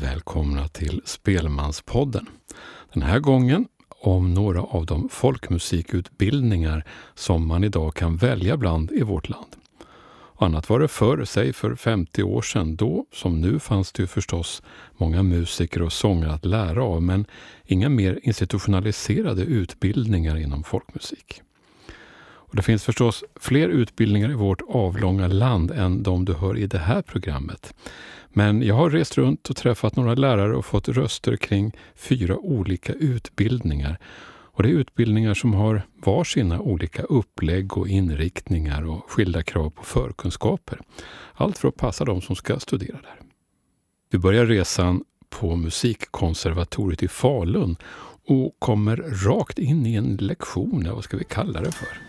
Välkomna till Spelmanspodden. Den här gången om några av de folkmusikutbildningar som man idag kan välja bland i vårt land. Annat var det förr, säg för 50 år sedan. Då, som nu, fanns det ju förstås många musiker och sångare att lära av, men inga mer institutionaliserade utbildningar inom folkmusik. Och det finns förstås fler utbildningar i vårt avlånga land än de du hör i det här programmet. Men jag har rest runt och träffat några lärare och fått röster kring fyra olika utbildningar. Och det är utbildningar som har var sina olika upplägg och inriktningar och skilda krav på förkunskaper. Allt för att passa de som ska studera där. Vi börjar resan på Musikkonservatoriet i Falun och kommer rakt in i en lektion, vad ska vi kalla det för?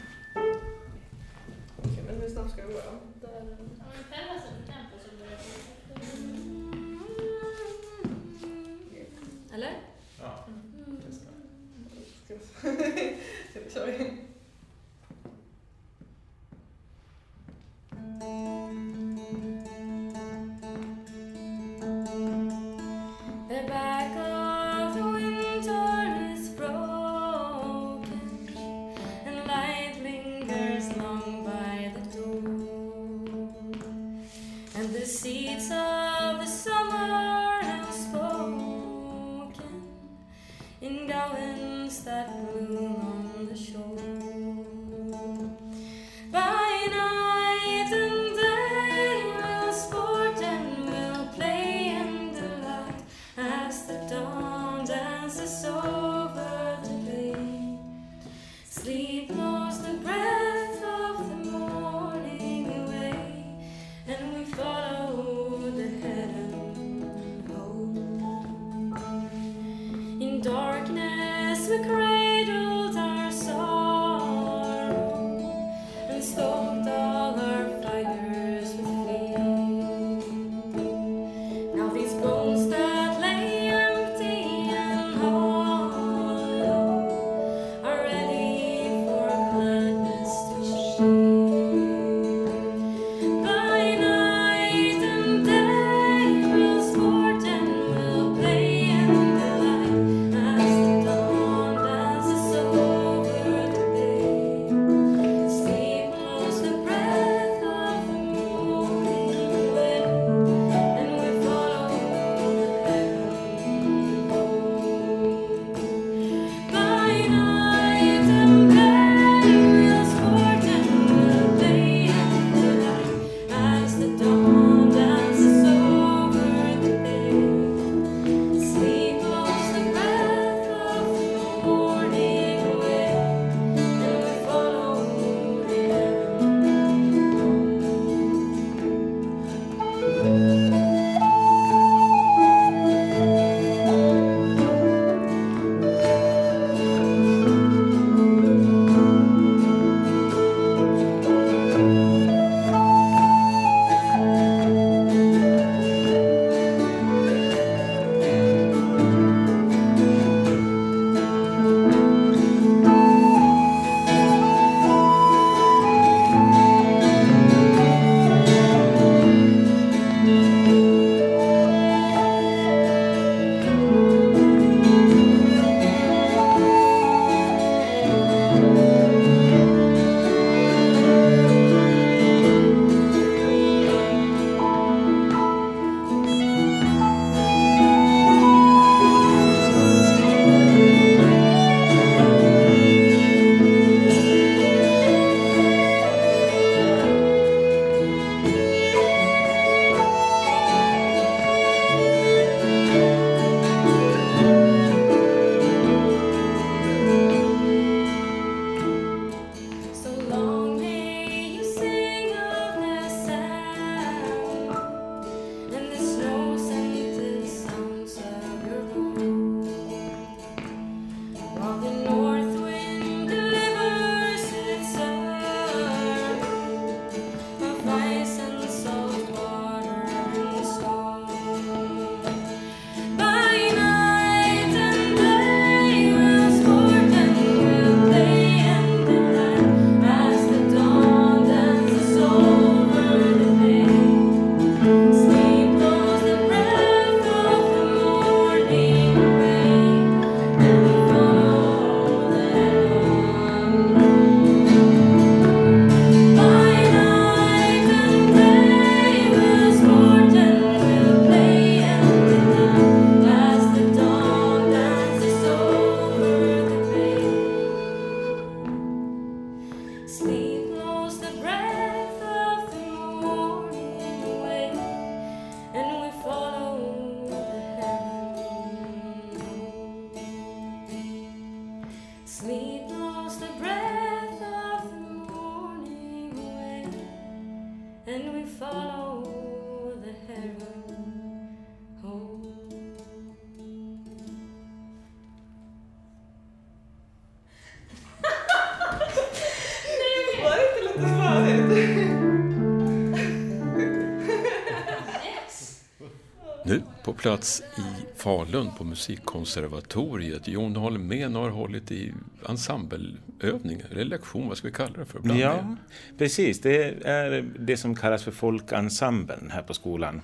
Plats i Falun på Musikkonservatoriet. Jon Holmén har hållit i ensembleövningar, eller lektion, vad ska vi kalla det för? Bland ja, precis. Det är det som kallas för folkensemblen här på skolan.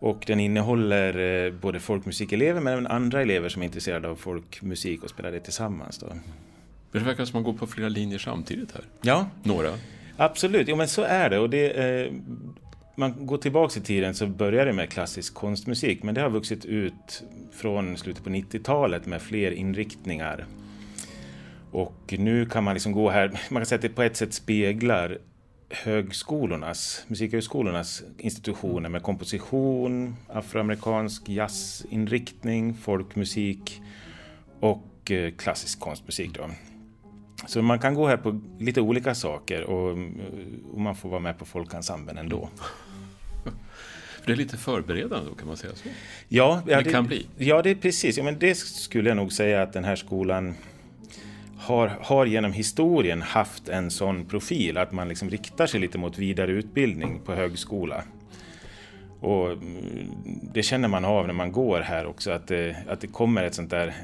Och den innehåller eh, både folkmusikelever men även andra elever som är intresserade av folkmusik och spelar det tillsammans. Då. Det verkar som att man går på flera linjer samtidigt här. Ja. Några. Absolut, jo, men så är det. Och det eh, man går tillbaka i tiden så började det med klassisk konstmusik men det har vuxit ut från slutet på 90-talet med fler inriktningar. Och nu kan man liksom gå här, man kan säga att det på ett sätt speglar högskolornas, musikhögskolornas institutioner med komposition, afroamerikansk jazzinriktning, folkmusik och eh, klassisk konstmusik. Då. Så man kan gå här på lite olika saker och, eh, och man får vara med på folkensemblen ändå. Det är lite förberedande då, kan man säga så? Ja, ja det, kan bli. Ja, det är precis. Ja, men det skulle jag nog säga att den här skolan har, har genom historien haft en sån profil att man liksom riktar sig lite mot vidareutbildning på högskola. Och mm, det känner man av när man går här också, att det, att det kommer ett sånt där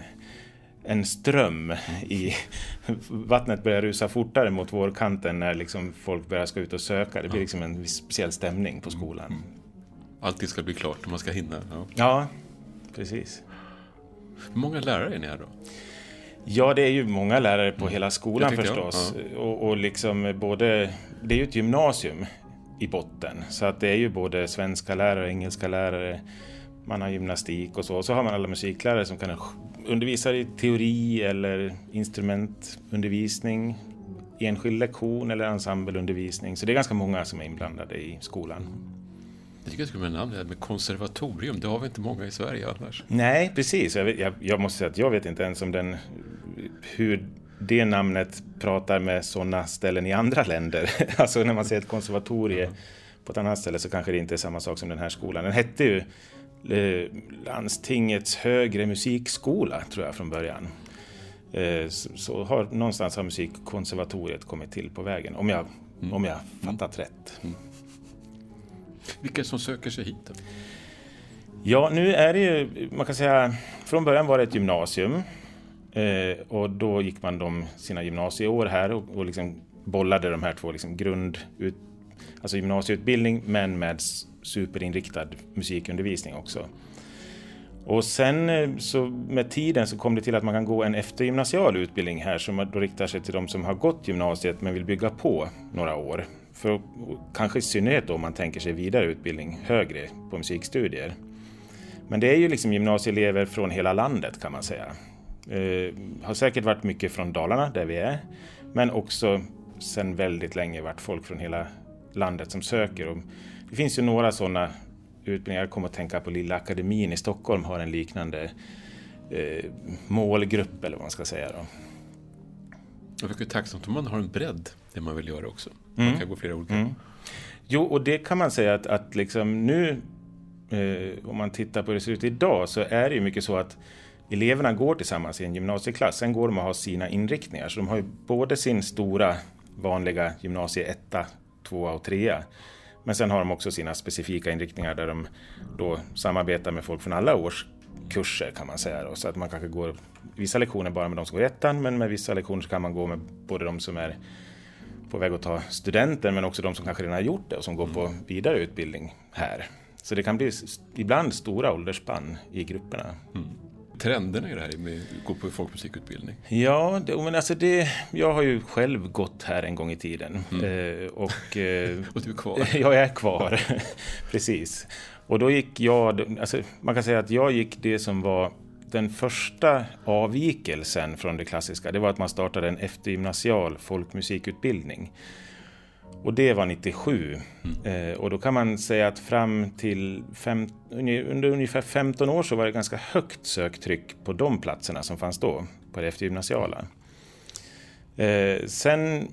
en ström i vattnet börjar rusa fortare mot vårkanten när liksom folk börjar ska ut och söka. Det blir liksom en speciell stämning på skolan. Mm. Allting ska bli klart och man ska hinna. Ja, ja precis. Hur många lärare är ni här då? Ja, det är ju många lärare på mm. hela skolan förstås. Ja. Och, och liksom både, det är ju ett gymnasium i botten. Så att det är ju både svenska lärare, engelska lärare, man har gymnastik och så. Och så har man alla musiklärare som kan undervisa i teori eller instrumentundervisning, enskild lektion eller ensembleundervisning. Så det är ganska många som är inblandade i skolan. Jag tycker jag skulle med namn med konservatorium. Det har vi inte många i Sverige annars. Nej, precis. Jag, jag, jag, måste säga att jag vet inte ens om den, hur det namnet pratar med sådana ställen i andra länder. alltså när man säger ett konservatorie mm. på ett annat ställe så kanske det inte är samma sak som den här skolan. Den hette ju Landstingets högre musikskola, tror jag från början. Eh, så, har, någonstans har musikkonservatoriet kommit till på vägen, om jag, mm. om jag fattat mm. rätt. Mm. Vilka som söker sig hit? Då? Ja, nu är det ju, man kan säga, från början var det ett gymnasium. Eh, och då gick man de, sina gymnasieår här och, och liksom bollade de här två liksom grund, ut, alltså gymnasieutbildning men med superinriktad musikundervisning också. Och sen eh, så med tiden så kom det till att man kan gå en eftergymnasial utbildning här som då riktar sig till de som har gått gymnasiet men vill bygga på några år. För, kanske i synnerhet om man tänker sig vidareutbildning högre på musikstudier. Men det är ju liksom gymnasieelever från hela landet kan man säga. Eh, har säkert varit mycket från Dalarna där vi är. Men också sedan väldigt länge varit folk från hela landet som söker. Och det finns ju några sådana utbildningar. Jag kommer att tänka på Lilla Akademin i Stockholm har en liknande eh, målgrupp eller vad man ska säga. Då. Jag tycker det är tacksamt om man har en bredd det man vill göra också. Man mm. kan gå flera olika. Mm. Jo, och det kan man säga att, att liksom nu, eh, om man tittar på hur det ser ut idag, så är det ju mycket så att eleverna går tillsammans i en gymnasieklass. Sen går de och har sina inriktningar. Så de har ju både sin stora vanliga gymnasie 1, 2 och 3. Men sen har de också sina specifika inriktningar där de då samarbetar med folk från alla årskurser kan man säga. Då. Så att man kanske går vissa lektioner bara med de som går i ettan men med vissa lektioner kan man gå med både de som är på väg att ta studenten men också de som kanske redan har gjort det och som går på mm. vidareutbildning här. Så det kan bli ibland stora åldersspann i grupperna. Mm. Trenderna i det här med att gå på folkmusikutbildning? Ja, det, men alltså det, jag har ju själv gått här en gång i tiden. Mm. Eh, och, eh, och du är kvar? jag är kvar, precis. Och då gick jag, alltså man kan säga att jag gick det som var den första avvikelsen från det klassiska, det var att man startade en eftergymnasial folkmusikutbildning. Och det var 97. Mm. Eh, och då kan man säga att fram till fem, under ungefär 15 år så var det ganska högt söktryck på de platserna som fanns då, på det eftergymnasiala. Eh, sen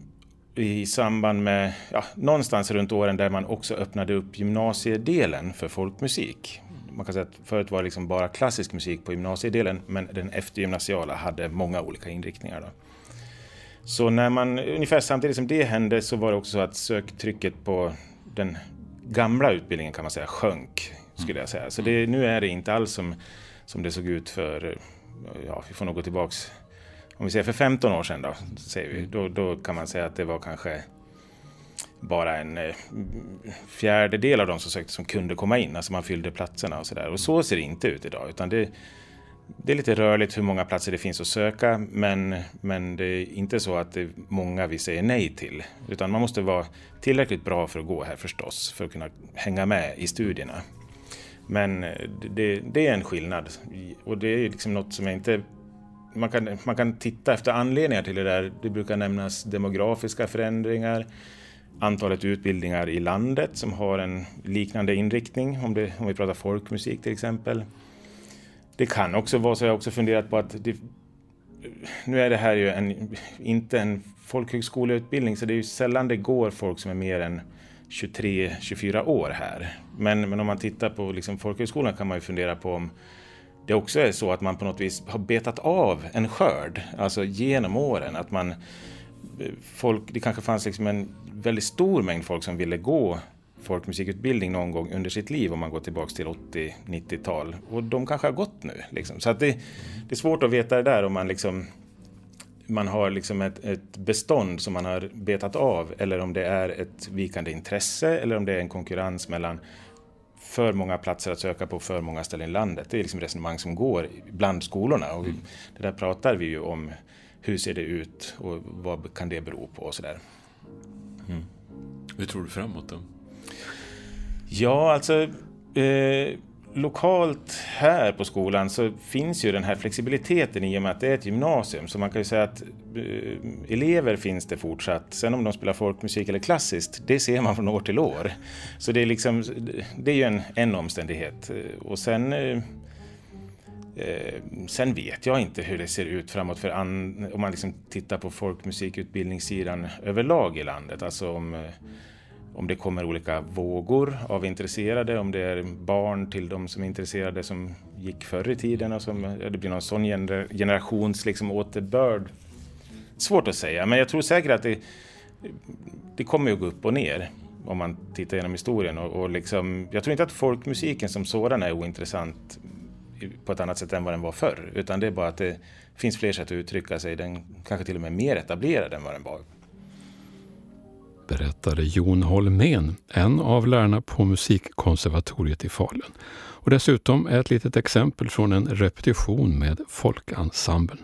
i samband med, ja, någonstans runt åren där man också öppnade upp gymnasiedelen för folkmusik man kan säga att förut var det liksom bara klassisk musik på gymnasiedelen men den eftergymnasiala hade många olika inriktningar. Då. Så när man, ungefär samtidigt som det hände så var det också så att söktrycket på den gamla utbildningen kan man säga sjönk. skulle jag säga. Så det, nu är det inte alls som, som det såg ut för, ja, vi får nog gå tillbaks, om vi säger för 15 år sedan då, säger vi, då, då kan man säga att det var kanske bara en eh, fjärdedel av de som sökte som kunde komma in, alltså man fyllde platserna och sådär. Och så ser det inte ut idag, utan det, det är lite rörligt hur många platser det finns att söka, men, men det är inte så att det är många vi säger nej till. Utan man måste vara tillräckligt bra för att gå här förstås, för att kunna hänga med i studierna. Men eh, det, det är en skillnad och det är liksom något som jag inte man kan, man kan titta efter anledningar till det där. Det brukar nämnas demografiska förändringar, antalet utbildningar i landet som har en liknande inriktning, om, det, om vi pratar folkmusik till exempel. Det kan också vara så, jag har också funderat på att det, nu är det här ju en, inte en folkhögskoleutbildning, så det är ju sällan det går folk som är mer än 23-24 år här. Men, men om man tittar på liksom folkhögskolan kan man ju fundera på om det också är så att man på något vis har betat av en skörd, alltså genom åren. Att man, folk, det kanske fanns liksom en väldigt stor mängd folk som ville gå folkmusikutbildning någon gång under sitt liv om man går tillbaka till 80-90-tal. Och de kanske har gått nu. Liksom. Så att det, det, är svårt att veta det där om man liksom man har liksom ett, ett, bestånd som man har betat av eller om det är ett vikande intresse eller om det är en konkurrens mellan för många platser att söka på för många ställen i landet. Det är liksom resonemang som går bland skolorna och mm. det där pratar vi ju om. Hur ser det ut och vad kan det bero på och sådär. Mm. Hur tror du framåt då? Ja, alltså eh, lokalt här på skolan så finns ju den här flexibiliteten i och med att det är ett gymnasium. Så man kan ju säga att eh, elever finns det fortsatt. Sen om de spelar folkmusik eller klassiskt, det ser man från år till år. Så det är, liksom, det är ju en, en omständighet. Och sen eh, eh sen vet jag inte hur det ser ut framåt för an, om man liksom tittar på folkmusikutbildningssidan överlag i landet. Alltså om eh, om det kommer olika vågor av intresserade, om det är barn till de som är intresserade som gick förr i tiden och som det blir någon sån generations liksom återbörd. Svårt att säga, men jag tror säkert att det, det kommer att gå upp och ner om man tittar genom historien. Och, och liksom, jag tror inte att folkmusiken som sådan är ointressant på ett annat sätt än vad den var förr, utan det är bara att det finns fler sätt att uttrycka sig. Den kanske till och med är mer etablerad än vad den var berättade Jon Holmén, en av lärarna på Musikkonservatoriet i Falun. Och dessutom ett litet exempel från en repetition med folkensemblen.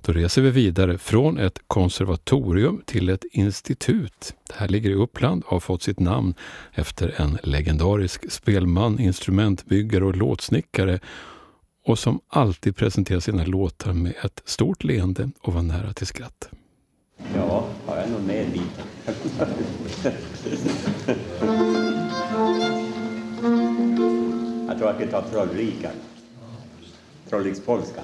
Då reser vi vidare från ett konservatorium till ett institut. Det här ligger i Uppland och har fått sitt namn efter en legendarisk spelman, instrumentbyggare och låtsnickare och som alltid presenterar sina låtar med ett stort leende och var nära till skratt. Ja, har jag någon mer lite. jag tror att vi tar Trollrikan. Trollrikspolska.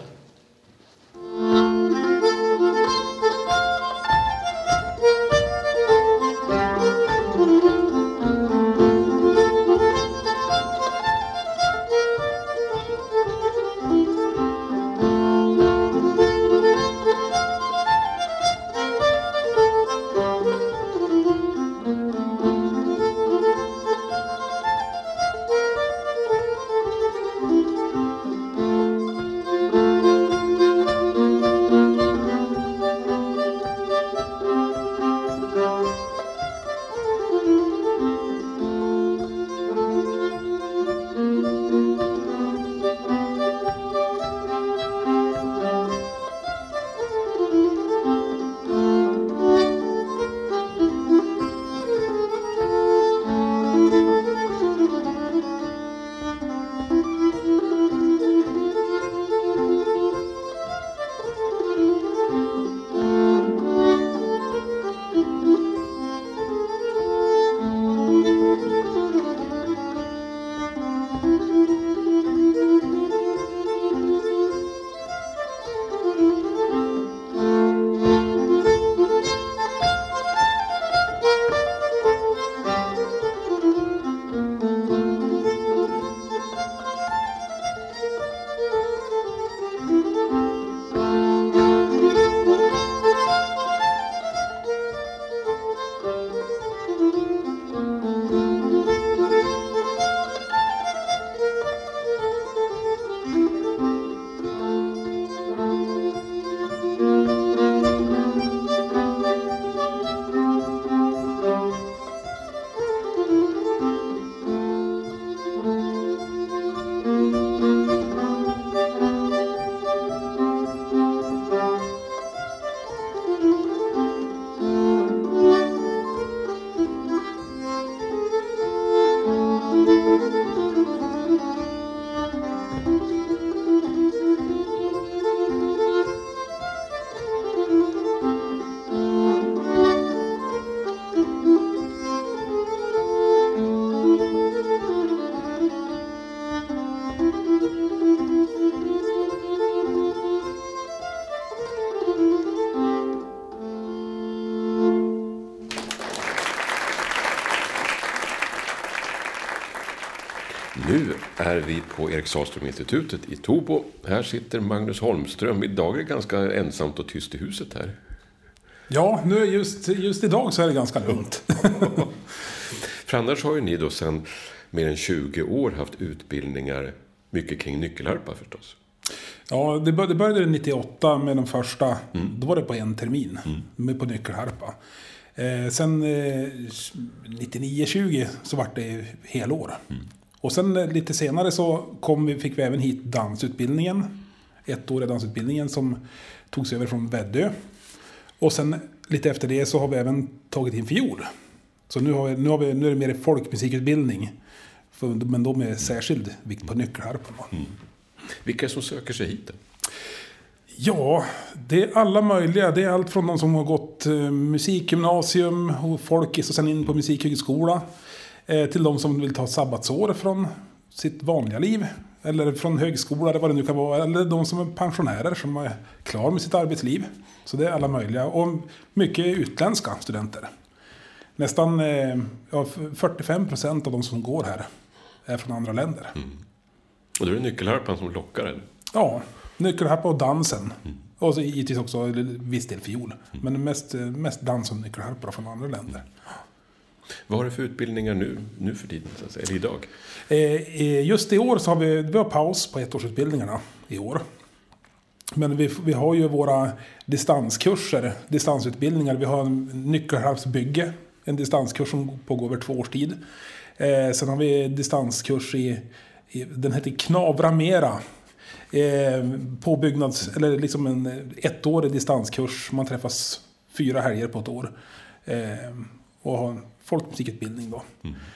Är vi på Erik Sahlström-institutet i Tobo. Här sitter Magnus Holmström. Idag är det ganska ensamt och tyst i huset här. Ja, nu just, just idag så är det ganska lugnt. För annars har ju ni då sedan mer än 20 år haft utbildningar, mycket kring nyckelharpa förstås. Ja, det började, det började 98 med de första. Då var det på en termin. Med på nyckelharpa. Eh, sen eh, 99-20 så vart det helår. Och sen eh, lite senare så kom fick vi även hit dansutbildningen. Ettåriga dansutbildningen som togs över från Väddö. Och sen lite efter det så har vi även tagit in fiol. Så nu, har vi, nu, har vi, nu är det mer folkmusikutbildning. För, men då med särskild vikt på nyckelharpan. då. Vilka som söker sig hit? Då? Ja, det är alla möjliga. Det är allt från de som har gått eh, musikgymnasium och folkis och sen in på musikhögskola. Eh, till de som vill ta sabbatsår från sitt vanliga liv. Eller från högskola eller vad det nu kan vara. Eller de som är pensionärer som är klar med sitt arbetsliv. Så det är alla möjliga. Och mycket utländska studenter. Nästan eh, ja, 45 procent av de som går här är från andra länder. Och då är det nyckelharpan som lockar eller? Ja, nyckelharpa och dansen. Och så givetvis också viss del fiol. Men mest, mest dans och nyckelharpa från andra länder. Vad har du för utbildningar nu, nu för tiden, så att säga, eller idag? Eh, eh, just i år så har vi, vi har paus på ettårsutbildningarna i år. Men vi, vi har ju våra distanskurser, distansutbildningar. Vi har en nyckelharpsbygge, en distanskurs som pågår över två års tid. Eh, sen har vi distanskurs i, i den heter Knavra Mera. Eh, påbyggnads, eller liksom en ettårig distanskurs. Man träffas fyra helger på ett år. Eh, och har folkmusikutbildning då.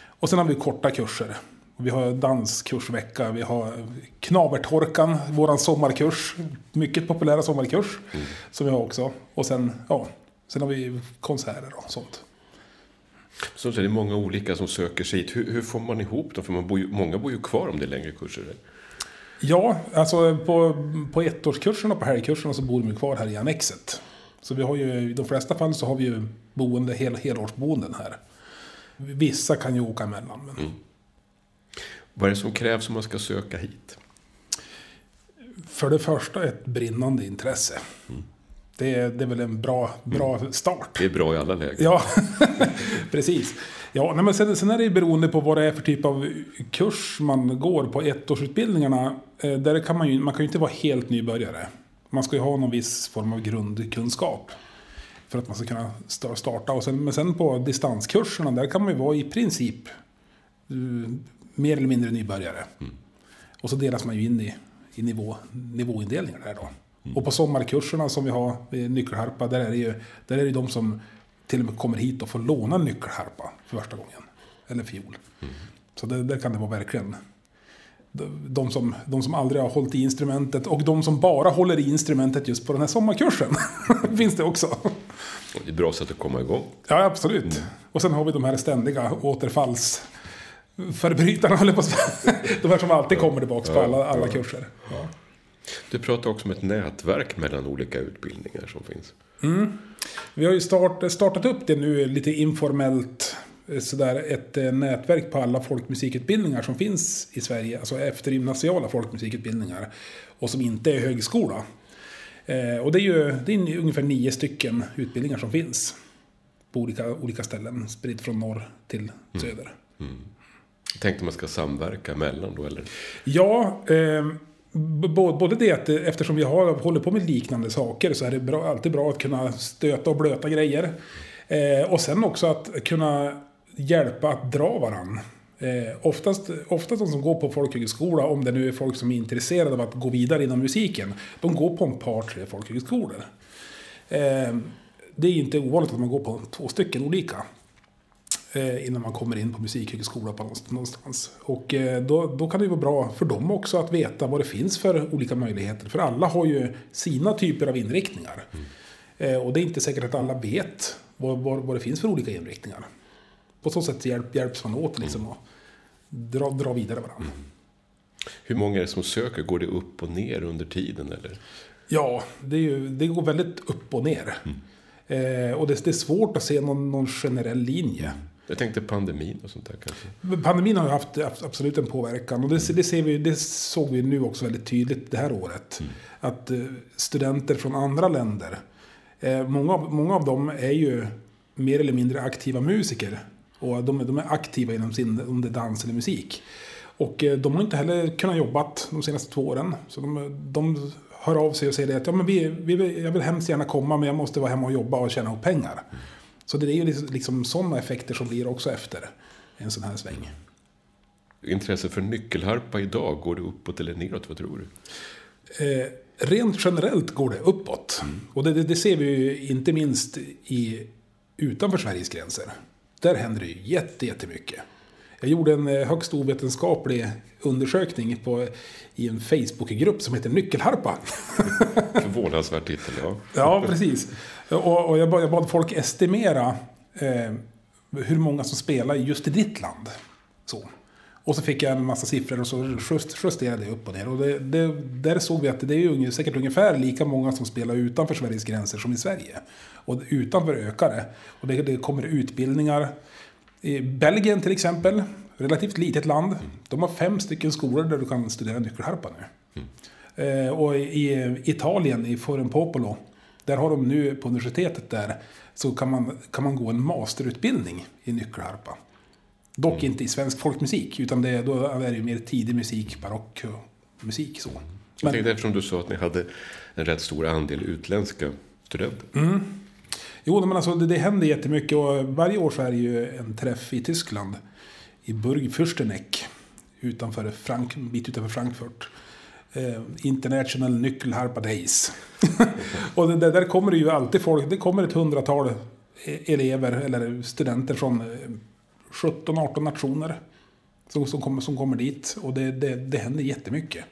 Och sen har vi korta kurser. Vi har danskursvecka, vi har Knabertorkan, våran sommarkurs. Mycket populära sommarkurs. Som vi har också. Och sen, ja, sen har vi konserter och sånt. Så det är många olika som söker sig hit. Hur, hur får man ihop dem? För man bor ju, många bor ju kvar om det är längre kurser. Ja, alltså på, på ettårskurserna och på helgkurserna så bor de ju kvar här i annexet. Så vi har ju, i de flesta fall så har vi ju boende, hel, helårsboenden här. Vissa kan ju åka emellan. Men Vad är det som krävs om man ska söka hit? För det första ett brinnande intresse. Det, är, det är väl en bra, bra start. Det är bra i alla lägen. Ja, precis. Ja, nej, men sen, sen är det beroende på vad det är för typ av kurs man går på ettårsutbildningarna. Eh, där kan man, ju, man kan ju inte vara helt nybörjare. Man ska ju ha någon viss form av grundkunskap. För att man ska kunna sta- starta. Och sen, men sen på distanskurserna, där kan man ju vara i princip eh, mer eller mindre nybörjare. Och så delas man ju in i, i nivå, nivåindelningar där då. Och på sommarkurserna som vi har i nyckelharpa, där är det ju där är det de som till och med kommer hit och får låna nyckelharpa för första gången. Eller fiol. Så det, där kan det vara verkligen de, som, de som aldrig har hållit i instrumentet och de som bara håller i instrumentet just på den här sommarkursen. finns det också. Det är ett bra sätt att komma igång. Ja, absolut. Och sen har vi de här ständiga återfallsförbrytarna, jag på att. De här som alltid kommer tillbaka på alla, alla kurser. Ja. Du pratar också om ett nätverk mellan olika utbildningar som finns. Vi har ju start, startat upp det nu lite informellt. eh, Sådär ett eh, nätverk på alla folkmusikutbildningar som finns i Sverige. Alltså eftergymnasiala folkmusikutbildningar. Och som inte är högskola. Eh, och det är ju det är ungefär nio stycken utbildningar som finns. På olika, olika ställen. Spritt från norr till söder. Tänkte man ska samverka mellan då, eller? Ja, eh, både det att eh, eftersom vi har, håller på med liknande saker så är det bra, alltid bra att kunna stöta och blöta grejer. Eh, och sen också att kunna hjälpa att dra varann. Eh, oftast, oftast de som går på folkhögskola, om det nu är folk som är intresserade av att gå vidare inom musiken, de går på en par, tre folkhögskolor. Eh, det är inte ovanligt att man går på två stycken olika eh, innan man kommer in på musikhögskola på någonstans-. Och eh, då, då kan det vara bra för dem också att veta vad det finns för olika möjligheter. För alla har ju sina typer av inriktningar. Eh, och det är inte säkert att alla vet vad, vad, vad det finns för olika inriktningar. På så sätt hjälp, hjälps man åt liksom att dra, dra vidare varandra. Hur många är det som söker? Går det upp och ner under tiden, eller? Ja, det, ju, det går väldigt upp och ner. Eh, och det, det är svårt att se någon, någon generell linje. Jag tänkte pandemin och sånt där kanske. Pandemin har ju haft absolut en påverkan och det, det, ser vi, det såg vi nu också väldigt tydligt det här året. Mm. Att eh, studenter från andra länder, eh, många, många av dem är ju mer eller mindre aktiva musiker. Och de, de är aktiva inom sin, om det är dans eller musik. Och eh, de har inte heller kunnat jobba de senaste två åren. Så de, de hör av sig och säger att ja, men vi, vi, jag vill hemskt gärna komma men jag måste vara hemma och jobba och tjäna ihop pengar. Så det är ju liksom, liksom sådana effekter som blir också efter en sån här sväng. Intresse för nyckelharpa idag, går det uppåt eller neråt? Vad tror du? Eh, rent generellt går det uppåt. Mm. Och det, det, det, ser vi ju inte minst i, utanför Sveriges gränser. Där händer det ju jättemycket. Jag gjorde en eh, högst ovetenskaplig undersökning på, i en Facebookgrupp som heter Nyckelharpa. Förvånansvärd titel, ja. ja, precis. Och, och jag, bad, jag, bad, folk estimera eh, hur många som spelar just i ditt land. Så. Och så fick jag en massa siffror och så justerade jag upp och ner. Och det, det, där såg vi att det är säkert ungefär lika många som spelar utanför Sveriges gränser som i Sverige. Och utanför ökar det. Och det, det kommer utbildningar. I Belgien till exempel, relativt litet land. De har fem stycken skolor där du kan studera nyckelharpa nu. Mm. Eh, och i Italien, i Forum Popolo, där har de nu på universitetet där, så kan man, kan man gå en masterutbildning i nyckelharpa. Dock mm. inte i svensk folkmusik, utan det, då är det mer tidig musik, barockmusik. Så. Men, jag tänkte eftersom du sa att ni hade en rätt stor andel utländska studenter. Mm. Jo, men alltså, det, det händer jättemycket och varje år så är det ju en träff i Tyskland. I Burg Fürsteneck. Utanför Frank, en bit utanför Frankfurt. Eh, International Nyckelharpa Days. och det, där kommer det ju alltid folk, det kommer ett hundratal e- elever eller studenter från 17-18 nationer. Som, som, kommer, som kommer dit och det, det, det händer jättemycket.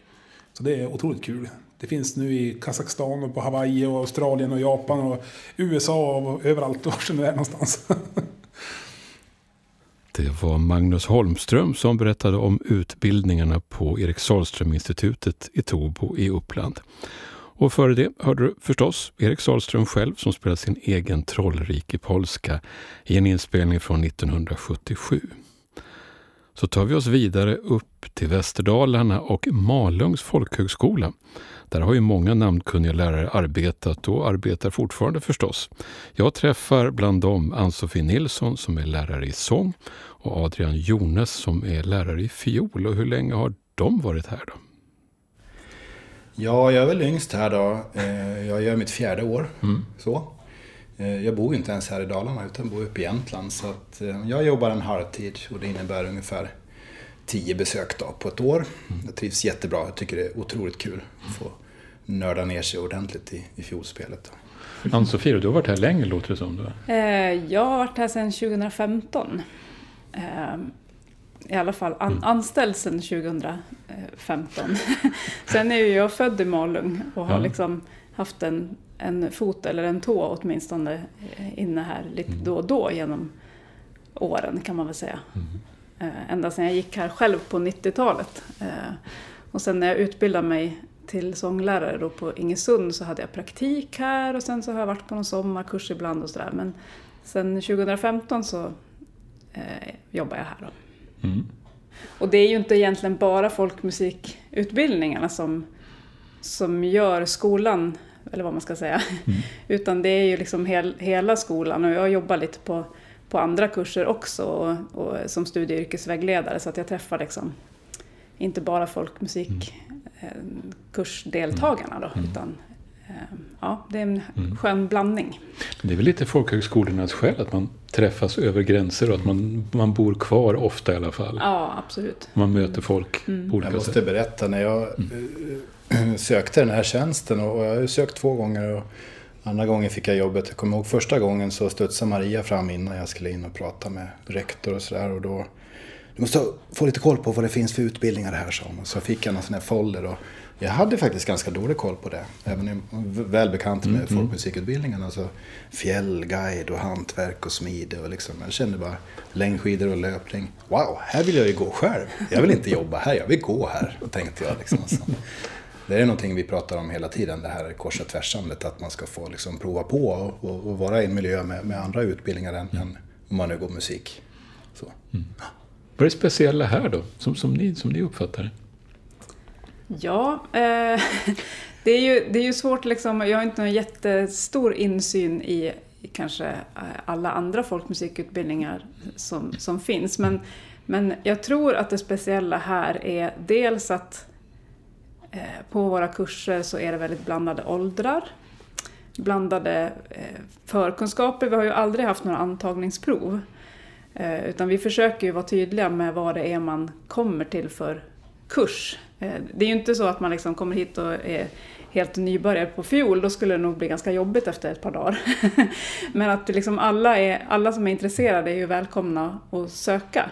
Så det är otroligt kul. Det finns nu i Kazakstan och på Hawaii och Australien och Japan och USA och överallt var det är någonstans. Det var Magnus Holmström som berättade om utbildningarna på Erik Sahlström-institutet i Tobo i Uppland. Och före det hörde du förstås Erik Sahlström själv som spelar sin egen Trollrike polska i en inspelning från 1977 så tar vi oss vidare upp till Västerdalarna och Malungs folkhögskola. Där har ju många namnkunniga lärare arbetat och arbetar fortfarande förstås. Jag träffar bland dem Ann-Sofie Nilsson som är lärare i sång och Adrian Jones som är lärare i fiol. Och hur länge har de varit här då? Ja, jag är väl yngst här då. Eh, jag gör mitt fjärde år. Mm. Så. Eh, jag bor inte ens här i Dalarna utan bor uppe i Jämtland. Så att eh, jag jobbar en halvtid och det innebär ungefär tio besök då på ett år. Mm. Jag trivs jättebra. Jag tycker det är otroligt kul att få nörda ner sig ordentligt i, i fiolspelet. Ann-Sofie, du har varit här länge låter det som. Du. Eh, jag har varit här sedan 2015. I alla fall an, mm. anställd sedan 2015. Sen är ju jag född i Malung och har ja. liksom haft en en fot eller en tå åtminstone eh, inne här lite mm. då och då genom åren kan man väl säga. Mm. Eh, ända sedan jag gick här själv på 90-talet. Eh, och sen när jag utbildade mig till sånglärare då på Ingesund så hade jag praktik här och sen så har jag varit på någon sommarkurs ibland och sådär. Men sen 2015 så eh, jobbar jag här då. Mm. Och det är ju inte egentligen bara folkmusikutbildningarna som, som gör skolan eller vad man ska säga. Mm. Utan det är ju liksom hel, hela skolan och jag jobbar lite på, på andra kurser också och, och som studie och yrkesvägledare så att jag träffar liksom inte bara folkmusikkursdeltagarna mm. då, mm. utan ja, det är en mm. skön blandning. Det är väl lite folkhögskolornas skäl att man träffas över gränser och att man, man bor kvar ofta i alla fall. Ja, absolut. Man möter folk mm. på olika sätt. Jag måste berätta när jag mm. sökte den här tjänsten och jag har sökt två gånger. Och andra gången fick jag jobbet. Jag kommer ihåg första gången så studsade Maria fram innan jag skulle in och prata med rektor och sådär. Och då, du måste få lite koll på vad det finns för utbildningar här, sa hon. Så fick jag en sån här folder. Och jag hade faktiskt ganska dålig koll på det. Även om jag väl bekant med mm, mm. folkmusikutbildningen. Alltså fjällguide och hantverk och smide. Och liksom, jag kände bara längdskidor och löpning. Wow, här vill jag ju gå själv. Jag vill inte jobba här, jag vill gå här. Tänkte jag liksom. Så. Det är någonting vi pratar om hela tiden, det här korsa tvärsandet. Att man ska få liksom prova på och, och, och vara i en miljö med, med andra utbildningar än, mm. än om man nu går musik. Så. Vad är det speciella här då, som, som, ni, som ni uppfattar det? Ja, eh, det, är ju, det är ju svårt liksom. Jag har inte någon jättestor insyn i, kanske eh, alla andra folkmusikutbildningar som, som finns. Men, men jag tror att det speciella här är dels att eh, på våra kurser så är det väldigt blandade åldrar. Blandade eh, förkunskaper. Vi har ju aldrig haft några antagningsprov. Eh, utan vi försöker ju vara tydliga med vad det är man kommer till för kurs. Eh, det är ju inte så att man liksom kommer hit och är helt nybörjare på fiol, då skulle det nog bli ganska jobbigt efter ett par dagar. Men att liksom alla, är, alla som är intresserade är ju välkomna att söka.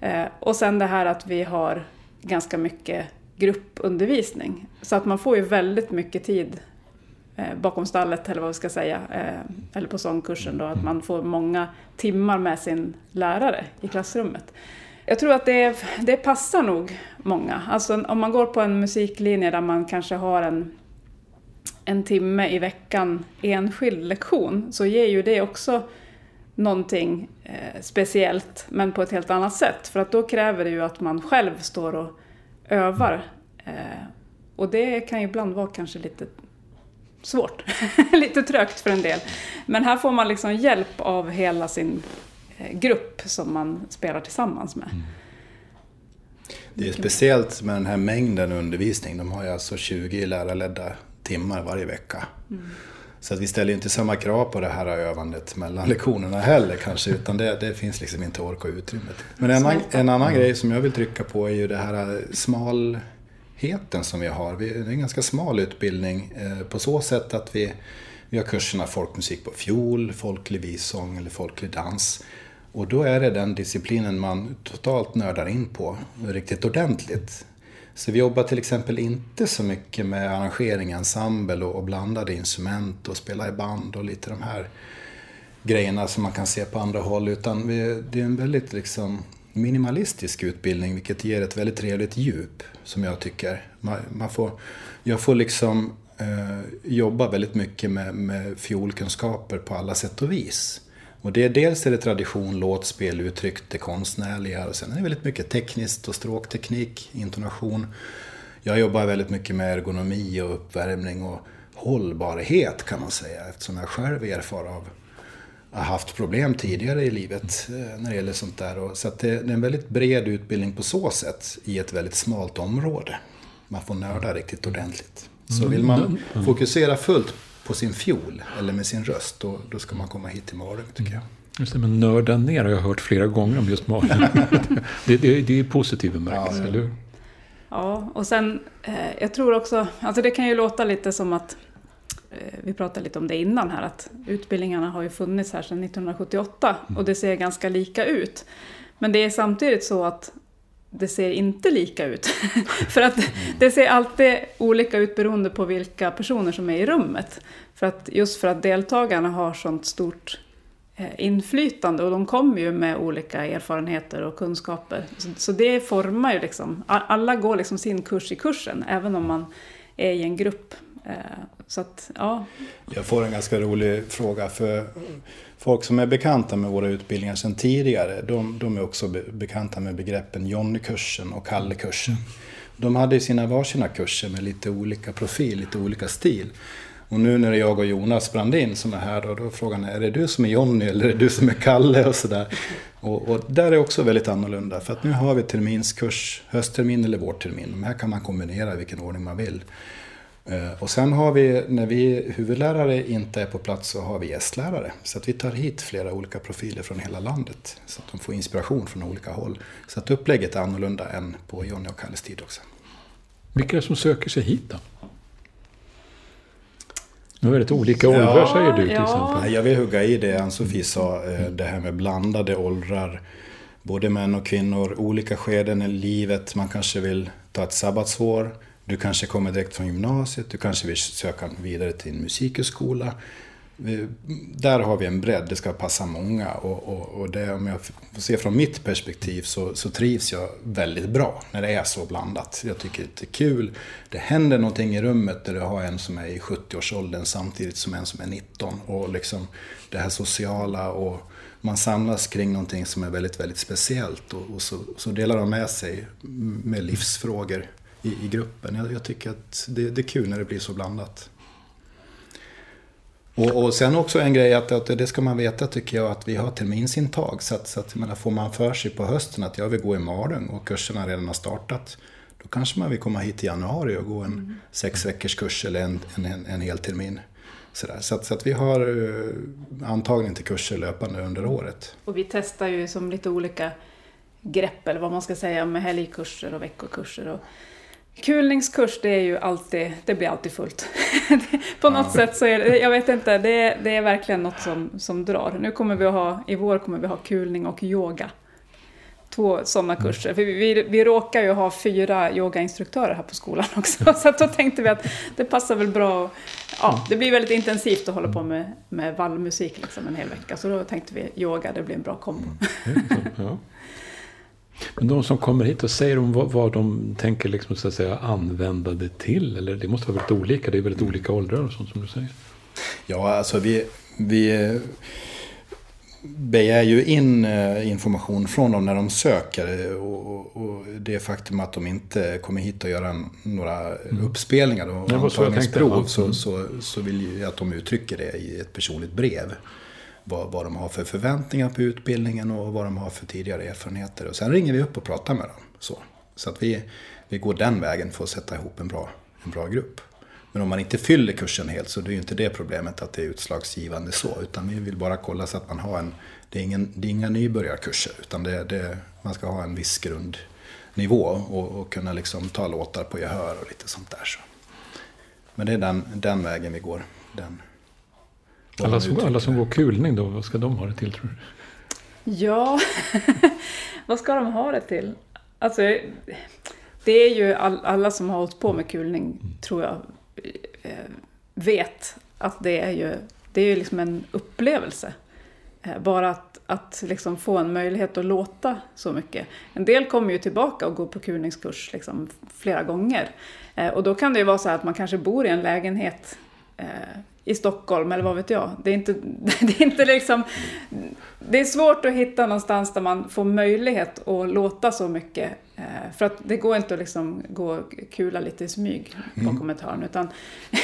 Eh, och sen det här att vi har ganska mycket gruppundervisning. Så att man får ju väldigt mycket tid eh, bakom stallet, eller vad vi ska säga, eller på sångkursen då, att man får många timmar med sin lärare i klassrummet. Jag tror att det, det passar nog många. Alltså om man går på en musiklinje där man kanske har en, en timme i veckan enskild lektion så ger ju det också någonting eh, speciellt men på ett helt annat sätt. För att då kräver det ju att man själv står och övar. Eh, och det kan ju ibland vara kanske lite svårt, lite trögt för en del. Men här får man liksom hjälp av hela sin grupp som man spelar tillsammans med. Mm. Det är speciellt med den här mängden undervisning. De har ju alltså 20 lärarledda timmar varje vecka. Mm. Så att vi ställer inte samma krav på det här övandet mellan lektionerna heller kanske, utan det, det finns liksom inte ork och utrymme. Men en, annan, en annan grej som jag vill trycka på är ju det här smalheten som vi har. Det är en ganska smal utbildning eh, på så sätt att vi, vi har kurserna folkmusik på fiol, folklig vissång eller folklig dans. Och då är det den disciplinen man totalt nördar in på riktigt ordentligt. Så vi jobbar till exempel inte så mycket med arrangering, ensemble och, blandade instrument och spela i band och lite de här grejerna som man kan se på andra håll. Utan vi, det är en väldigt liksom minimalistisk utbildning vilket ger ett väldigt trevligt djup som jag tycker. Man, man får, jag får liksom eh, jobba väldigt mycket med, med fiolkunskaper på alla sätt och vis. Och det är dels är det tradition, låtspel, uttryck, det konstnärliga och sen är det väldigt mycket tekniskt och stråkteknik, intonation. Jag jobbar väldigt mycket med ergonomi och uppvärmning och hållbarhet kan man säga eftersom jag själv erfar av har haft problem tidigare i livet eh, när det gäller sånt där. Så det är en väldigt bred utbildning på så sätt i ett väldigt smalt område. Man får nörda riktigt ordentligt. Så vill man mm. Mm. fokusera fullt på sin fiol eller med sin röst, då, då ska man komma hit till Malung tycker jag. Just det, men nörda ner har jag hört flera gånger om just Malung. det, det, det är positiv bemärkelse, ja, eller hur? Ja, och sen, eh, jag tror också, alltså det kan ju låta lite som att, eh, vi pratade lite om det innan här, att utbildningarna har ju funnits här sedan 1978 och det ser ganska lika ut. Men det är samtidigt så att det ser inte lika ut. för att det ser alltid olika ut beroende på vilka personer som är i rummet. För att, just för att deltagarna har sånt stort eh, inflytande och de kommer ju med olika erfarenheter och kunskaper. Så, så det formar ju liksom, alla går liksom sin kurs i kursen, även om man är i en grupp. Så att, ja. Jag får en ganska rolig fråga. för folk som är bekanta med våra utbildningar sedan tidigare, de, de är också be, bekanta med begreppen Johnny-kursen och Kalle-kursen. De hade sina varsina kurser med lite olika profil, lite olika stil. Och nu när det är jag och Jonas Brandin som är här, då, då är frågan är det du som är Jonny eller är det du som är Kalle och sådär. Och, och, där är också väldigt annorlunda, för att nu har vi terminskurs, hösttermin eller vårtermin. De här kan man kombinera i vilken ordning man vill. Eh, och sen har vi, när vi huvudlärare inte är på plats, så har vi gästlärare. Så att vi tar hit flera olika profiler från hela landet. Så att de får inspiration från olika håll. Så att upplägget är annorlunda än på Jonny och Kalles tid också. Vilka är det som söker sig hit då? Nu är det lite olika åldrar ja, säger du till ja. exempel. Jag vill hugga i det Ann-Sofie sa, eh, det här med blandade åldrar. Både män och kvinnor, olika skeden i livet. Man kanske vill ta ett sabbatsår. Du kanske kommer direkt från gymnasiet, du kanske vill söka vidare till en musikhögskola. Där har vi en bredd, det ska passa många. Och, och, och det, om jag får se från mitt perspektiv så, så, trivs jag väldigt bra när det är så blandat. Jag tycker det är kul. Det händer någonting i rummet där du har en som är i 70-årsåldern samtidigt som en som är 19. Och liksom det här sociala och man samlas kring någonting som är väldigt, väldigt speciellt och, och så, så, delar de med sig med livsfrågor i, i gruppen. Jag, jag tycker att det, det, är kul när det blir så blandat. Och, och sen också en grej att, att, det ska man veta tycker jag att vi har terminsintag. Så att, så att menar, får man för sig på hösten att jag vill gå i Malung och kurserna redan har startat. Då kanske man vill komma hit i januari och gå en mm. sex veckors kurs eller en, en, en hel termin. Sådär. Så, att, så att vi har uh, antagning till kurser löpande under året. Och vi testar ju som lite olika grepp eller vad man ska säga med helgkurser och veckokurser. Och kulningskurs det är ju alltid, det blir alltid fullt. På något ja. sätt så är det, jag vet inte, det är, det är verkligen något som, som drar. Nu kommer vi att ha, i vår kommer vi ha kulning och yoga två sådana mm. kurser. För vi, vi, vi råkar ju ha fyra yogainstruktörer här på skolan också. Så då tänkte vi att det passar väl bra. Ja, det blir väldigt intensivt att hålla på med, med vallmusik liksom en hel vecka. Så då tänkte vi yoga, det blir en bra kombo. Mm. Ja. Men de som kommer hit, och säger de vad, vad, de tänker liksom, så att säga, använda det till? Eller det måste vara väldigt olika, det är väldigt olika åldrar och sånt som du säger. Ja, alltså vi, vi begär ju in eh, information från dem när de söker. Och, och det faktum att de inte kommer hit och göra några mm. uppspelningar och antagningsprov så, mm. så, så vill jag att de uttrycker det i ett personligt brev. Vad, vad de har för förväntningar på utbildningen och vad de har för tidigare erfarenheter. Och sen ringer vi upp och pratar med dem. Så, så att vi, vi går den vägen för att sätta ihop en bra, en bra grupp. Men om man inte fyller kursen helt så det är ju inte det problemet att det är utslagsgivande så. Utan vi vill bara kolla så att man har en... Det är, ingen, det är inga nybörjarkurser utan det, det, man ska ha en viss grundnivå och, och kunna liksom ta låtar på gehör och lite sånt där. Så. Men det är den, den vägen vi går. Den, alla, som, alla som går kulning då, vad ska de ha det till tror du? Ja, vad ska de ha det till? Alltså, det är ju all, alla som har hållit på med kulning, tror jag, Eh, vet att det är ju, det är ju liksom en upplevelse. Eh, bara att, att liksom få en möjlighet att låta så mycket. En del kommer ju tillbaka och går på kulningskurs liksom flera gånger. Eh, och då kan det ju vara så att man kanske bor i en lägenhet i Stockholm, eller vad vet jag. Det är inte, det är inte liksom... Det är svårt att hitta någonstans där man får möjlighet att låta så mycket. Eh, för att det går inte att liksom gå och kula lite i smyg bakom mm. hörn. Utan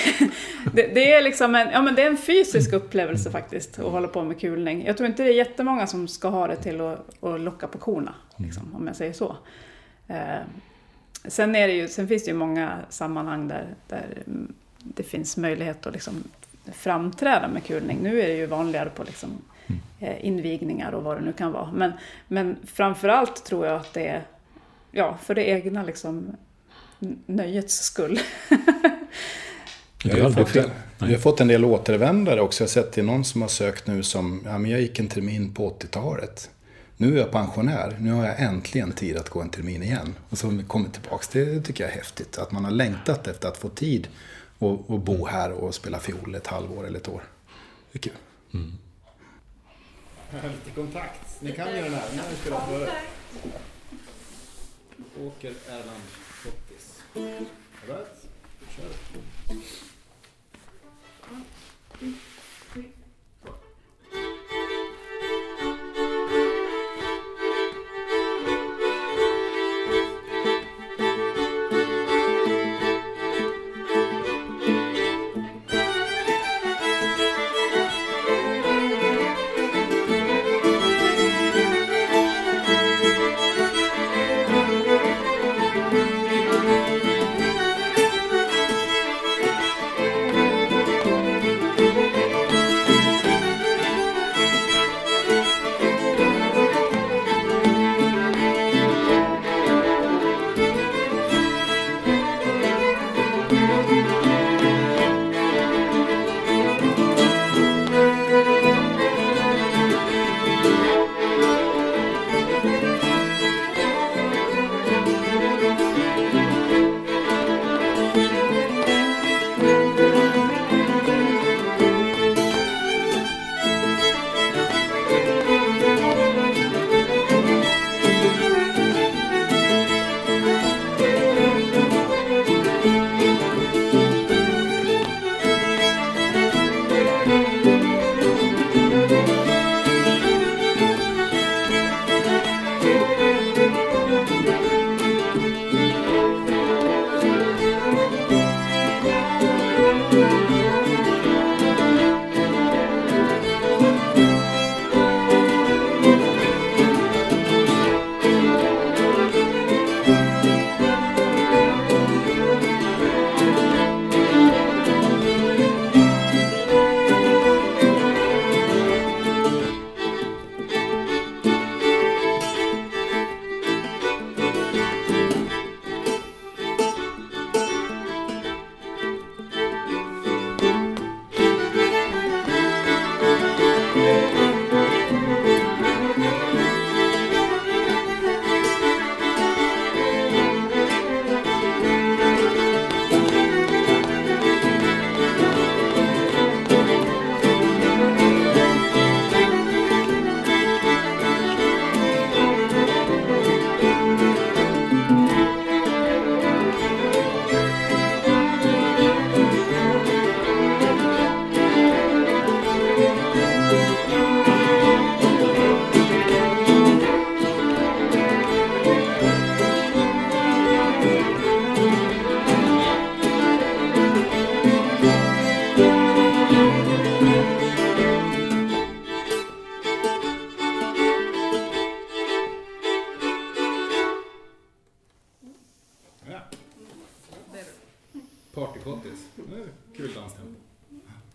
det, det, är liksom en, ja, men det är en fysisk upplevelse faktiskt att hålla på med kulning. Jag tror inte det är jättemånga som ska ha det till att, att locka på korna, liksom, om jag säger så. Eh, sen, är det ju, sen finns det ju många sammanhang där, där det finns möjlighet att liksom framträda med kulning. Nu är det ju vanligare på liksom, mm. eh, invigningar och vad det nu kan vara. Men, men framförallt tror jag att det är ja, för det egna liksom, nöjets skull. Vi har, fått en, vi har fått en del återvändare också. Jag har sett till någon som har sökt nu som, ja men jag gick en termin på 80-talet. Nu är jag pensionär, nu har jag äntligen tid att gå en termin igen. Och så har vi kommit tillbaka. Det tycker jag är häftigt. Att man har längtat efter att få tid och, och bo här och spela fiol ett halvår eller ett år. Det är kul. Mm. Lite kontakt. Ni kan göra den här. Nu har vi spelat förut. Åker Erland Fottis. Right. Kör.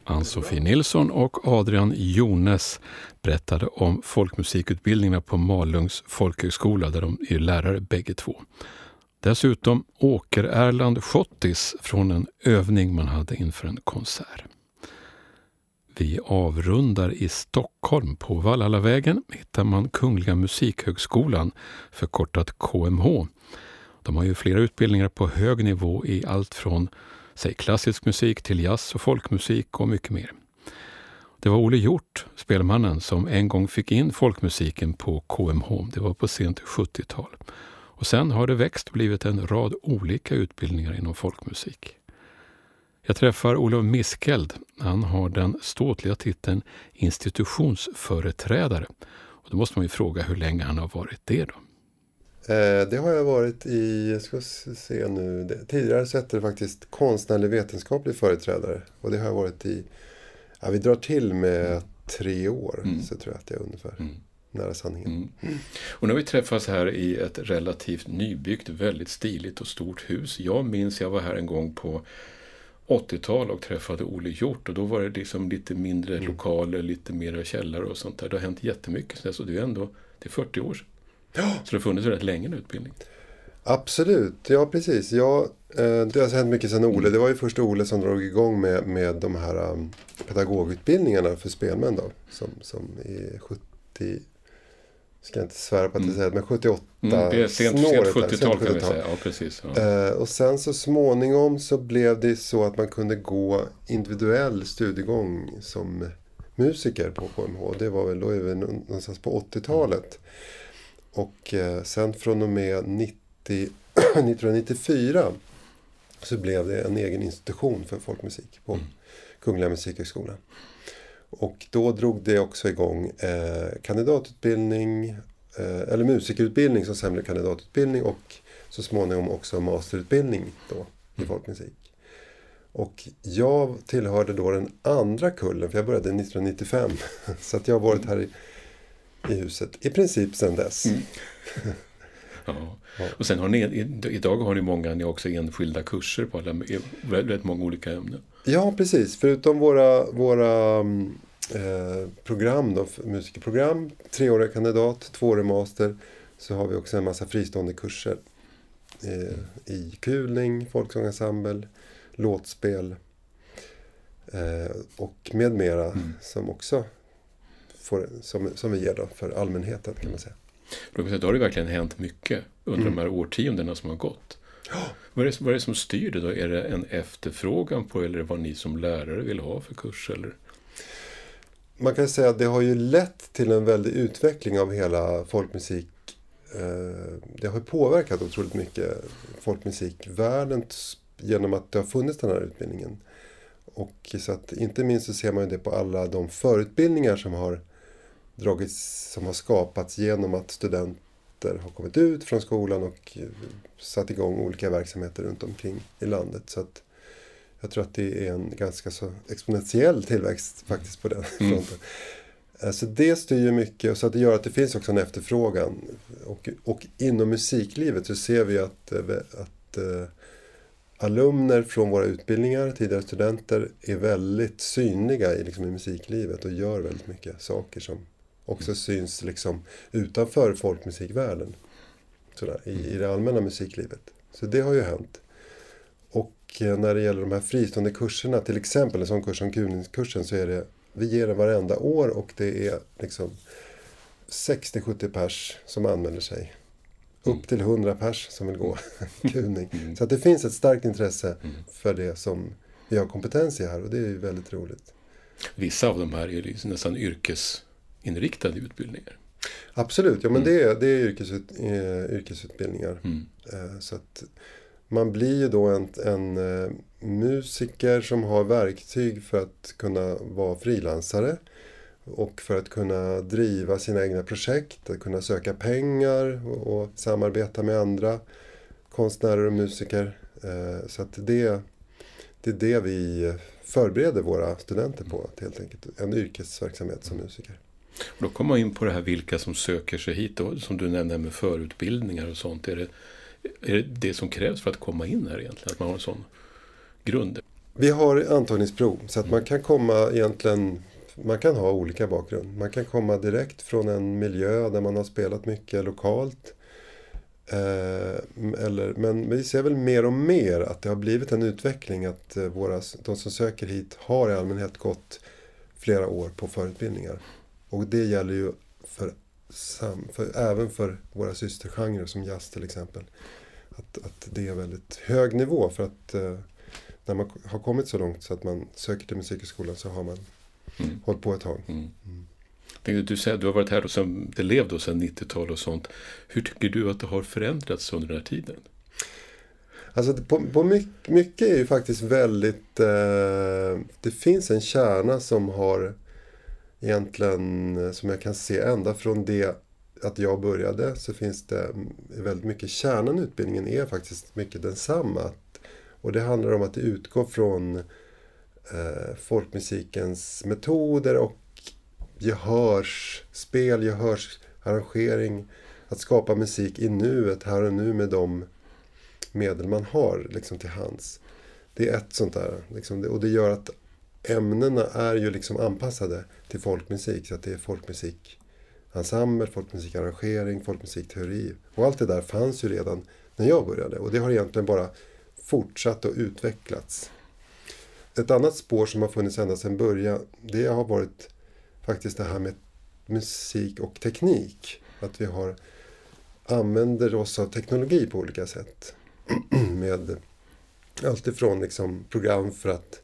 Ann-Sofie Nilsson och Adrian Jones berättade om folkmusikutbildningarna på Malungs folkhögskola där de är lärare bägge två. Dessutom Åker Erland Schottis från en övning man hade inför en konsert. Vi avrundar i Stockholm. På Vallalavägen hittar man Kungliga Musikhögskolan, förkortat KMH. De har ju flera utbildningar på hög nivå i allt från säg klassisk musik till jazz och folkmusik och mycket mer. Det var Olle Hjort, spelmannen, som en gång fick in folkmusiken på KMH. Det var på sent 70-tal. Och sen har det växt och blivit en rad olika utbildningar inom folkmusik. Jag träffar Olof Miskeld. Han har den ståtliga titeln institutionsföreträdare. Och då måste man ju fråga hur länge han har varit det då? Eh, det har jag varit i, jag ska se nu, tidigare så hette det faktiskt konstnärlig vetenskaplig företrädare. Och det har jag varit i, ja, vi drar till med tre år, mm. så tror jag att det är ungefär. Mm. Nära sanningen. Mm. mm. Och nu har vi träffats här i ett relativt nybyggt, väldigt stiligt och stort hus. Jag minns, jag var här en gång på 80-tal och träffade Olle Hjort och då var det liksom lite mindre mm. lokaler, lite mera källare och sånt där. Det har hänt jättemycket så det är ändå det är 40 år sedan. Så det har funnits rätt länge en utbildning. Absolut, ja precis. Ja, eh, det har hänt mycket sedan Ole. Mm. Det var ju först Ole som drog igång med, med de här um, pedagogutbildningarna för spelmän då. Som, som i 70, ska jag inte svära på att jag säger men 78 mm, det är sent, sent 70-tal kan vi säga. Ja, precis, ja. Eh, och sen så småningom så blev det så att man kunde gå individuell studiegång som musiker på KMH. Det var väl, då någonstans på 80-talet. Och eh, sen från och med 90, 1994 så blev det en egen institution för folkmusik på mm. Kungliga Musikhögskolan. Och då drog det också igång eh, kandidatutbildning, eh, eller musikerutbildning som sen blev kandidatutbildning och så småningom också masterutbildning då i mm. folkmusik. Och jag tillhörde då den andra kullen, för jag började 1995. Så att jag har varit här i, i huset i princip sedan dess. Mm. ja. Och sen har ni, idag har ni många, ni har också enskilda kurser på alla, väldigt många olika ämnen. Ja, precis. Förutom våra, våra eh, program, då, musikerprogram, treåriga kandidat, tvåårig master, så har vi också en massa fristående kurser. Eh, I kulning, folksångensemble, låtspel eh, och med mera mm. som också får, som, som vi ger då för allmänheten kan man säga. Då har det verkligen hänt mycket under mm. de här årtiondena som har gått. Vad är, det, vad är det som styr det då? Är det en efterfrågan på eller vad ni som lärare vill ha för kurs? Eller? Man kan säga att det har ju lett till en väldig utveckling av hela folkmusik. Eh, det har påverkat otroligt mycket folkmusikvärlden genom att det har funnits den här utbildningen. Och så att, inte minst så ser man ju det på alla de förutbildningar som har dragits, som har skapats genom att studenter har kommit ut från skolan och satt igång olika verksamheter runt omkring i landet. Så att jag tror att det är en ganska så exponentiell tillväxt faktiskt på den mm. fronten. Mm. Så det styr mycket så att det gör att det finns också en efterfrågan. Och, och inom musiklivet så ser vi att, eh, att uh, alumner från våra utbildningar, tidigare studenter, är väldigt synliga i, liksom, i musiklivet och gör väldigt mycket saker som också syns liksom utanför folkmusikvärlden. Sådär, i, I det allmänna musiklivet. Så det har ju hänt. Och eh, när det gäller de här fristående kurserna, till exempel en sån kurs som kuningskursen, så är det, vi ger den varenda år och det är liksom 60-70 pers som anmäler sig. Mm. Upp till 100 pers som vill gå kuning. Mm. Så att det finns ett starkt intresse mm. för det som vi har kompetens i här och det är ju väldigt roligt. Vissa av de här är liksom nästan yrkes inriktade utbildningar. Absolut, ja men mm. det, är, det är yrkesut, eh, yrkesutbildningar. Mm. Eh, så att man blir ju då en, en eh, musiker som har verktyg för att kunna vara frilansare. Och för att kunna driva sina egna projekt, att kunna söka pengar och, och samarbeta med andra konstnärer och musiker. Så att det, det är det vi förbereder våra studenter på, helt enkelt. En yrkesverksamhet som musiker. Och då kommer man in på det här vilka som söker sig hit. då, som du nämnde med förutbildningar och sånt. Är det, är det det som krävs för att komma in här egentligen? Att man har en sån grund? Vi har antagningsprov så att man kan komma egentligen man kan ha olika bakgrund. Man kan komma direkt från en miljö där man har spelat mycket lokalt. Eh, eller, men vi ser väl mer och mer att det har blivit en utveckling att eh, våra, de som söker hit har i allmänhet gått flera år på förutbildningar. Och det gäller ju för, för, även för våra systergenrer som jazz till exempel. Att, att det är väldigt hög nivå för att eh, när man har kommit så långt så att man söker till musikhögskolan så har man mm. hållit på ett tag. Mm. Mm. Du säger du har varit här och som elev då sedan 90-talet och sånt. Hur tycker du att det har förändrats under den här tiden? Alltså på, på mycket, mycket, är ju faktiskt väldigt... Eh, det finns en kärna som har egentligen, eh, som jag kan se ända från det att jag började så finns det mm, väldigt mycket, kärnan i utbildningen är faktiskt mycket densamma. Och det handlar om att utgå från eh, folkmusikens metoder och gehörsspel, gehörsarrangering. Att skapa musik i nuet, här och nu med de medel man har liksom, till hands. Det är ett sånt där. Liksom, och det gör att ämnena är ju liksom anpassade till folkmusik. Så att det är folkmusikensemble, folkmusikarrangering, folkmusikteori. Och allt det där fanns ju redan när jag började. Och det har egentligen bara fortsatt och utvecklats. Ett annat spår som har funnits ända sedan början, det har varit faktiskt det här med musik och teknik. Att vi har använder oss av teknologi på olika sätt. med allt ifrån liksom program för att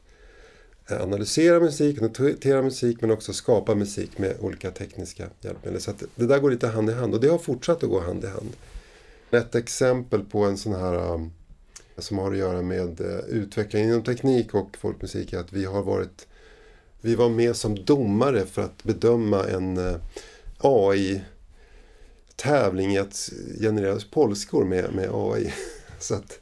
Eh, analysera musik, notera musik men också skapa musik med olika tekniska hjälpmedel. Så det där går lite hand i hand och det har fortsatt att gå hand i hand. Ett exempel på en sån här um, som har att göra med utvecklingen utveckling inom teknik och folkmusik är att vi har varit vi var med som domare för att bedöma en eh, AI-tävling i att generera polskor med, med AI. Så att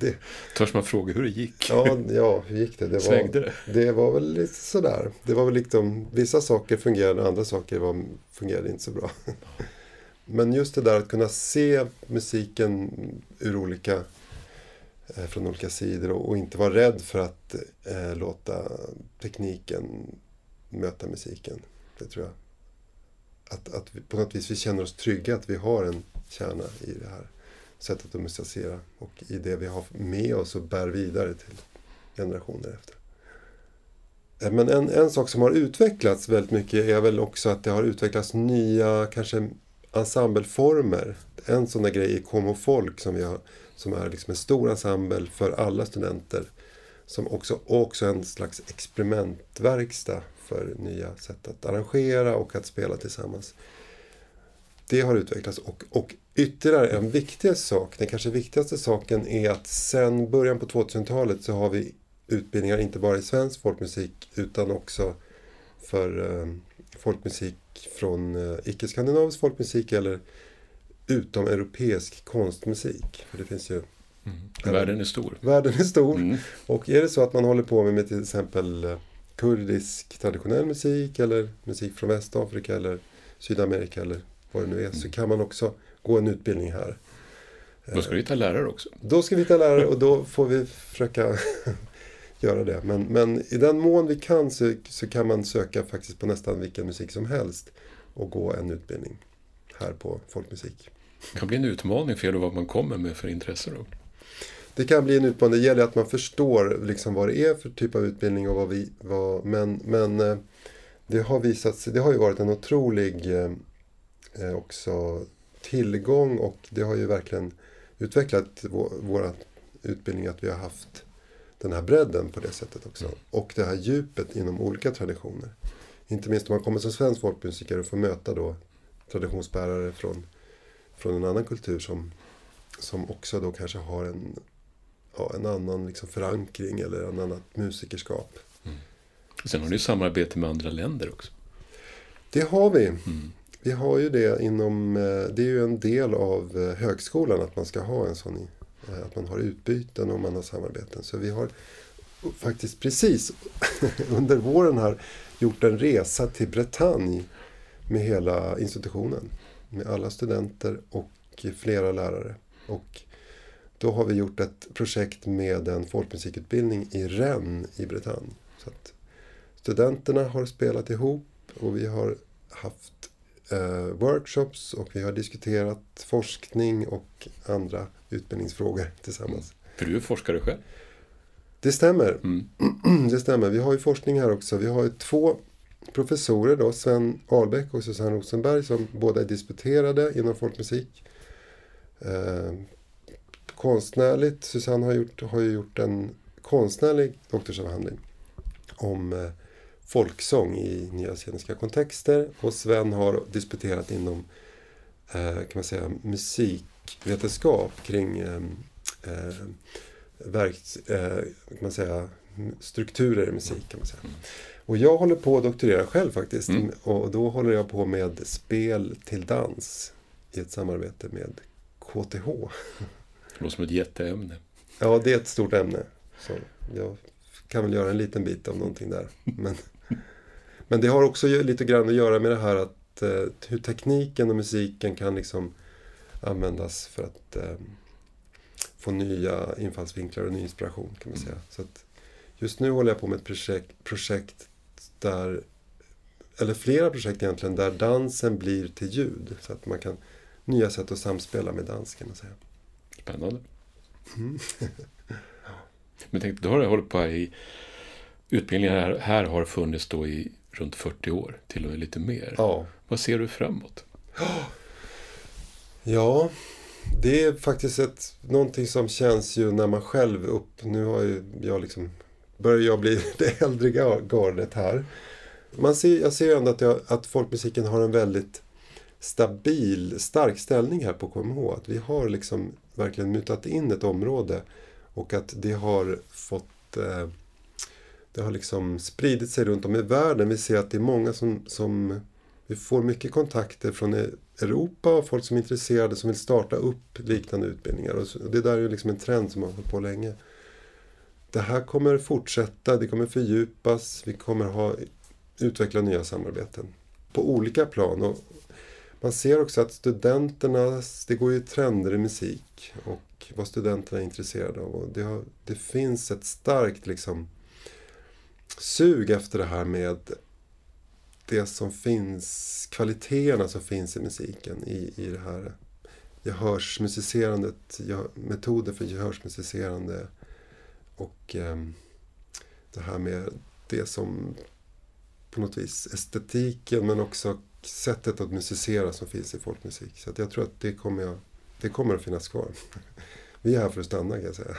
det... Törs man fråga hur det gick? Ja, ja hur gick det? Det var, det? det var väl lite sådär. Det var väl liksom, vissa saker fungerade, andra saker var, fungerade inte så bra. Men just det där att kunna se musiken ur olika, eh, från olika sidor och, och, inte vara rädd för att eh, låta tekniken möta musiken. Det tror jag. Att, att vi, på något vis vi känner oss trygga att vi har en kärna i det här sättet att musicera och i det vi har med oss och bär vidare till generationer efter. Eh, men en, en sak som har utvecklats väldigt mycket är väl också att det har utvecklats nya kanske ensembleformer. En sån där grej är Como Folk som, vi har, som är liksom en stor ensemble för alla studenter. Som också, också en slags experimentverkstad för nya sätt att arrangera och att spela tillsammans. Det har utvecklats och, och Ytterligare en viktig sak, den kanske viktigaste saken är att sen början på 2000-talet så har vi utbildningar inte bara i svensk folkmusik utan också för eh, folkmusik från eh, icke-skandinavisk folkmusik eller utomeuropeisk konstmusik. För det finns ju Mm. Världen är stor. Världen är stor. Mm. Och är det så att man håller på med, med till exempel eh, kurdisk traditionell musik eller musik från Västafrika eller Sydamerika eller vad det nu är så kan man också gå en utbildning här. Då ska vi hitta lärare också. Då ska vi hitta lärare och då får vi försöka göra det. Men, men i den mån vi kan så, så kan man söka faktiskt på nästan vilken musik som helst och gå en utbildning här på folkmusik. Det kan bli en utmaning för er vad man kommer med för intresse då? Det kan bli en utmaning. Det gäller att man förstår liksom vad det är för typ av utbildning och vad vi... Vad, men men eh, det har visat sig, det har ju varit en otrolig eh, också tillgång och det har ju verkligen utvecklat vår, utbildning att vi har haft den här bredden på det sättet också. Mm. Och det här djupet inom olika traditioner. Inte minst om man kommer som svensk folkmusiker och får möta då traditionsbärare från, från en annan kultur som, som också då kanske har en, ja, en annan liksom förankring eller en annat musikerskap. Mm. Sen har ni samarbete med andra länder också. Det har vi. Mm. Vi har ju det inom, eh, det är ju en del av eh, högskolan att man ska ha en sån, eh, att man har utbyten och man har samarbeten. Så vi har faktiskt precis under våren här gjort en resa till Bretagne med hela institutionen. Med alla studenter och flera lärare. Och då har vi gjort ett projekt med en folkmusikutbildning i Rennes i Bretagne. Så att studenterna har spelat ihop och vi har haft eh, workshops och vi har diskuterat forskning och andra utbildningsfrågor tillsammans. För du är forskare själv? Det stämmer. Det stämmer. Vi har ju forskning här också. Vi har ju två professorer då, Sven Ahlbäck och Susanne Rosenberg som båda är disputerade inom folkmusik. Eh, konstnärligt, Susanne har, gjort, har ju gjort en konstnärlig doktorsavhandling om eh, folksång i nya sceniska kontexter och Sven har disputerat inom eh, kan man säga, musikvetenskap kring eh, eh, verk, eh, kan man säga, strukturer i musik. Kan man säga. Och jag håller på att doktorera själv faktiskt. Mm. Och då håller jag på med spel till dans i ett samarbete med KTH. Det låter som ett jätteämne. Ja, det är ett stort ämne. Så jag kan väl göra en liten bit av någonting där. Men, men det har också lite grann att göra med det här att eh, hur tekniken och musiken kan liksom användas för att eh, få nya infallsvinklar och ny inspiration kan man säga. Så att just nu håller jag på med ett projekt, projekt där, eller flera projekt egentligen, där dansen blir till ljud. Så att man kan, nya sätt att samspela med dans kan man säga. Spännande. Mm. Men tänk, du har hållit på i... Utbildningen här, här har funnits då i runt 40 år, till och med lite mer. Ja. Vad ser du framåt? Ja, det är faktiskt ett, någonting som känns ju när man själv upp... Nu har ju jag liksom, börjar jag bli det äldre gar- gardet här. Man ser, jag ser ju ändå att, jag, att folkmusiken har en väldigt stabil, stark ställning här på KMH. Att vi har liksom verkligen mutat in ett område och att det har fått... Eh, det har liksom spridit sig runt om i världen. Vi ser att det är många som, som vi får mycket kontakter från e- Europa och folk som är intresserade som vill starta upp liknande utbildningar. Och och det där är ju liksom en trend som har hållit på länge. Det här kommer fortsätta, det kommer fördjupas, vi kommer ha, utveckla nya samarbeten på olika plan. Och man ser också att studenterna, det går ju trender i musik och vad studenterna är intresserade av. Och det, har, det finns ett starkt liksom sug efter det här med det som finns, kvaliteterna som finns i musiken i, i det här gehörsmusicerandet, metoder för gehörsmusicerande och eh, det här med det som på något vis estetiken men också sättet att musicera som finns i folkmusik. Så att jag tror att det kommer, jag, det kommer att finnas kvar. Vi är här för att stanna kan jag säga.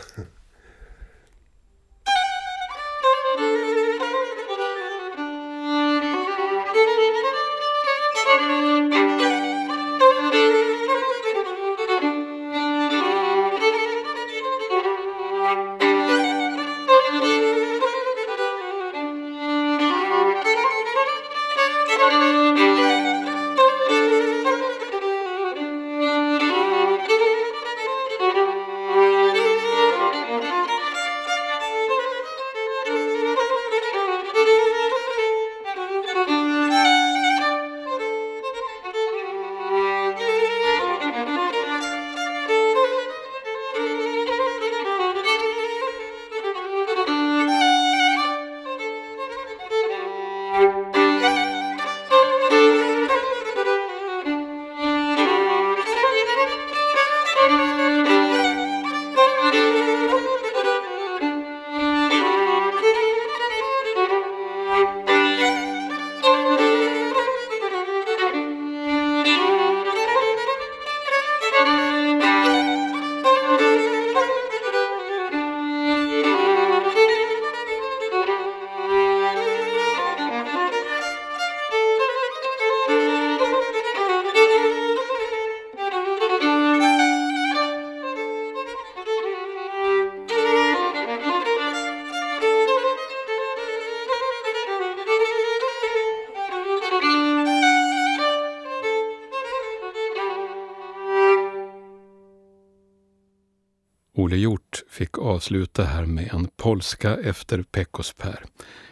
Avsluta här med en polska efter Pekosper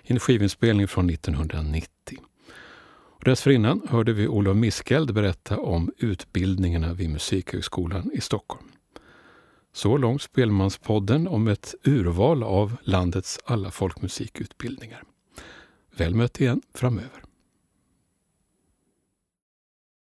i en skivinspelning från 1990. Och dessförinnan hörde vi Olof Miskeld berätta om utbildningarna vid Musikhögskolan i Stockholm. Så långt Spelmanspodden om ett urval av landets alla folkmusikutbildningar. Väl mött igen framöver.